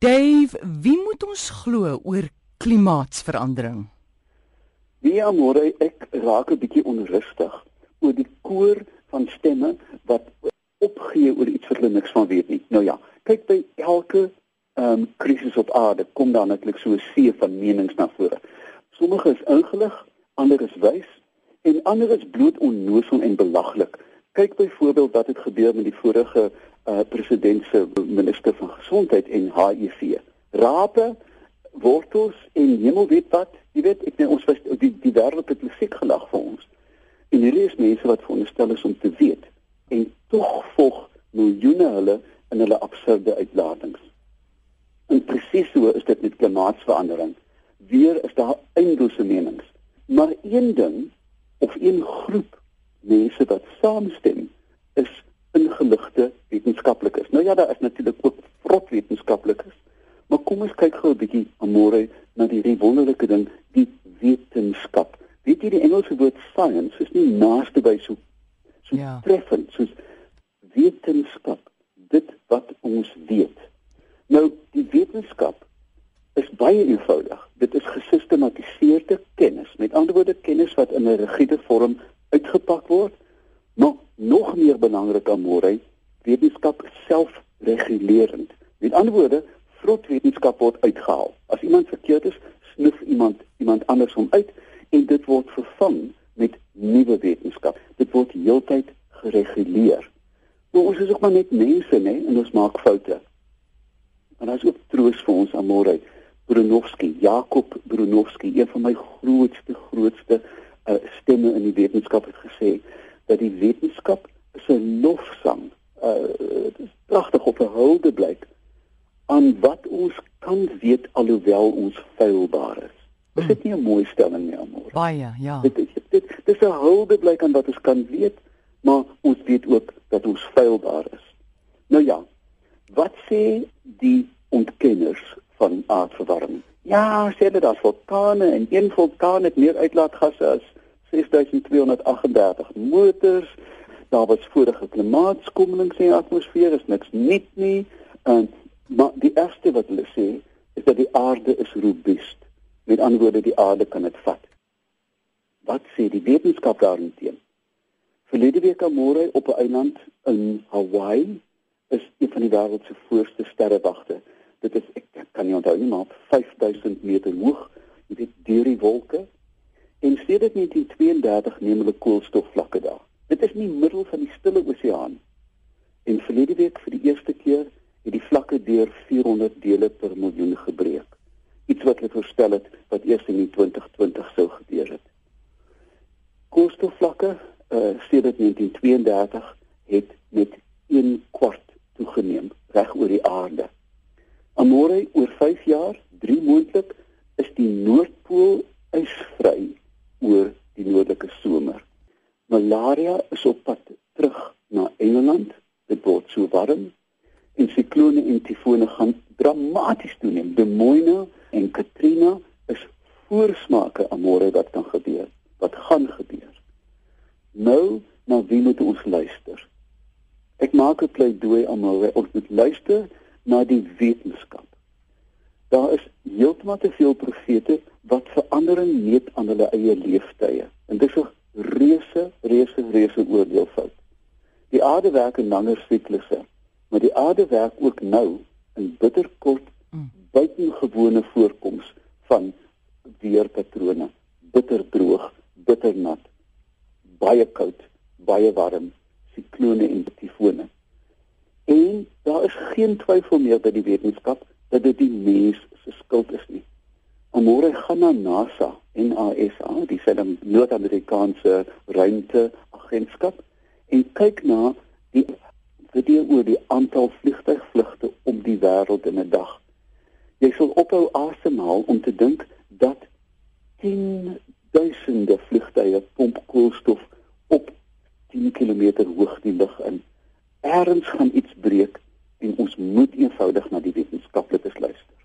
Dave, wie moet ons glo oor klimaatsverandering? Ja, môre ek raak 'n bietjie onrustig oor die koor van stemme wat opgee oor iets wat hulle niks van weet nie. Nou ja, kyk by elke ehm um, krisis op aarde kom daar netlik so 'n see van menings na vore. Sommige is ingelig, ander is wys en ander is bloot onnoosel en belaglik. Kyk byvoorbeeld wat het gebeur met die vorige uh, president se minister van gesondheid en HIV. Rape, wortels en hemel weet wat, jy weet ek net ons was die die wêreld het musiek gelag vir ons. En hierdie is mense wat veronderstel is om te weet en tog volg miljoene hulle in hulle absurde uitlatings. En presies so is dit met klimaatsverandering. Weer is daar eindlose menings. Maar een ding of een groep mense wat saamstem is ingeligte wetenskaplikes. Nou ja, daar is natuurlik ook vrot wetenskaplikes. Maar kom ons kyk gou 'n bietjie môre na die wonderlike ding, die wetenskap. Weet jy die Engelse woord science is nie naaste by so so ja. treffend soos wetenskap. Dit wat ons weet. Nou die wetenskap is baie eenvoudig. Dit is gesistematiseerde kennis. Met ander woorde kennis wat in 'n rigiede vorm uitgepak word Maar nog meer belangrik aan môre, wetenskap selfregulerend. Met ander woorde, vrot wetenskap word uitgehaal. As iemand verkeerd is, snuf iemand iemand anders hom uit en dit word vervang met nuwe wetenskap. Dit word heeltyd gereguleer. Maar ons is ook maar net mense, né, en ons maak foute. En as ook troos vir ons aan môre, Brunovski, Jakob Brunovski, een van my grootste grootste uh, stemme in die wetenskap het gesê dat die wetenskap is 'n lofsang. Uh dit is pragtig op 'n hulde blyk aan wat ons kan weet alhoewel ons feilbaar is. Is dit nie 'n mooi stelling nie, amor? Baie, ja. Dit is dit dis 'n hulde blyk aan wat ons kan weet, maar ons weet ook dat ons feilbaar is. Nou ja, wat sê die ontkenners van aardverwarming? Ja, sê dit as vulkane en een vulkaan het meer uitlaatgasse as 6238 motors. Daar was vorige klimaatskommelings in die atmosfeer, is niks nuut nie. En maar die eerste wat hulle sê is dat die aarde is robuust. Met ander woorde, die aarde kan dit vat. Wat sê die wetenskap daarteen? Verlede week aan môre op 'n eiland in Hawaii is een van die wêreld se voorste sterrewagte. Dit is ek kan nie onthou nie, maar 5000 meter hoog, jy weet, deur die wolke En sedert 1932 neem hulle koolstofvlakke daar. Dit is nie middel van die stille oseaan. En verlede week vir die eerste keer het die vlakke deur 400 dele per miljoen gebreek. Iets wat hulle voorstel het wat eers in 2020 sou gebeur het. Koolstofvlakke uh, sedert 1932 het met 1 kwart toegeneem reg oor die aarde. Amore oor 5 jaar, 3 moontlik, is die noordpool ysvry oor die noordelike somer. Malaria is op pad terug na Engeland. Dit word so warm en siklone en tifone gaan dramaties toeneem. De Moine en Katrina is voorsmake aan môre wat kan gebeur. Wat gaan gebeur? Nou, na wie moet ons luister? Ek maak 'n pleidooi aan môre ons moet luister na die wetenskap. Daar is heeltemal te veel profete wat verandering meet aan hulle eie leeftye. En dit is reuse, reuse, reuse oordeelfout. Die aarde werk in langer siklusse, maar die aarde werk ook nou in bitterkort, mm. buitengewone voorkoms van weerpatrone, bitterdroog, bitternat, baie koud, baie warm, siklone en tifone. En daar is geen twyfel meer by die wetenskap dat dit die mens se skuld is nie. Môre gaan na NASA, NASA, die Suid-Amerikaanse ruimteagentskap en kyk na die video oor die aantal vliegtuigvlugte om die wêreld in 'n dag. Jy sal ophou asemhaal om te dink dat 10 duisende vliegtuie pomp koolstof op 10 km hoog die lug in. Eerens gaan iets breek en ons moet eenvoudig na die wetenskaplikes luister.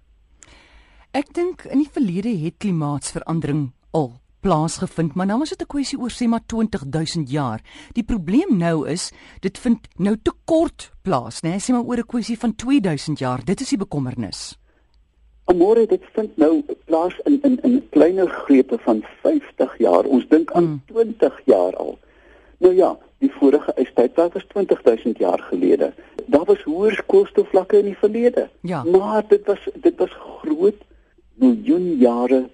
Ek dink in die verlede het klimaatsverandering al plaasgevind, maar nou is dit 'n kwessie oor sê maar 20000 jaar. Die probleem nou is, dit vind nou te kort plaas, né? Sê maar oor 'n kwessie van 2000 jaar. Dit is die bekommernis. Amore dit vind nou plaas in in in kleiner grepe van 50 jaar. Ons dink aan mm. 20 jaar al. Nou ja, die vorige ystydperk was 20000 jaar gelede. Daar was hoër koolstofvlakke in die verlede. Ja. Maar dit was dit was groot miljoen jare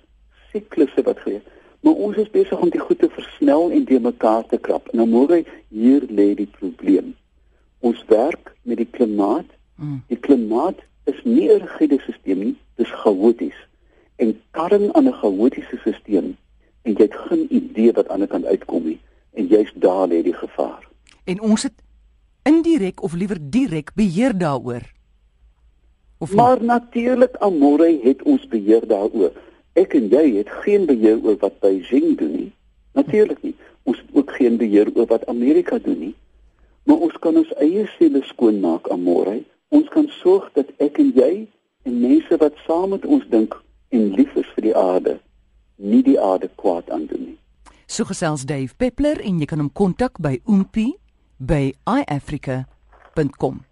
siklusse wat gebeur. Maar ons is besig om die goed te versnel en te mekaar te krap. Nou môre hier lê die probleem. Ons werk met die klimaat. Mm. Die klimaat is nie 'n rigiede stelsel nie, dis chaoties. En karring aan 'n chaotiese stelsel en jy het geen idee wat aan die kant uitkom nie en jy's daar lê die gevaar. En ons het indirek of liewer direk beheer daaroor. Of maar natuurlik Amore het ons beheer daaroor. Ek en jy het geen beheer oor wat Beijing doen nie. Natuurlik nie. Ons het ook geen beheer oor wat Amerika doen nie. Maar ons kan ons eie selle skoonmaak Amore. Ons kan sorg dat ek en jy en mense wat saam met ons dink en lief is vir die aarde, nie die aarde kwaad aandoen nie. So gesels Dave Peppler en jy kan hom kontak by oompie by iafrica.com.